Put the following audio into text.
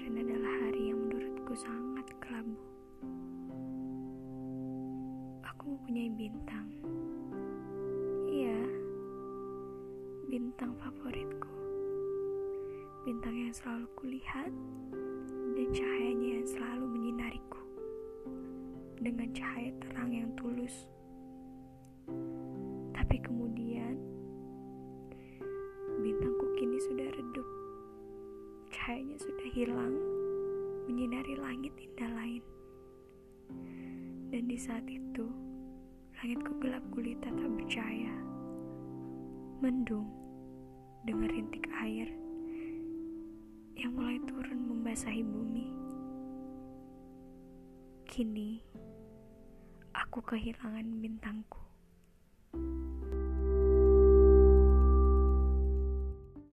kemarin adalah hari yang menurutku sangat kelabu. Aku mempunyai bintang. Iya, bintang favoritku. Bintang yang selalu kulihat dan cahayanya yang selalu menyinariku. Dengan cahaya terang yang tulus Cahayanya sudah hilang menyinari langit indah lain. Dan di saat itu, langitku gelap gulita tak bercahaya. Mendung dengan rintik air yang mulai turun membasahi bumi. Kini, aku kehilangan bintangku.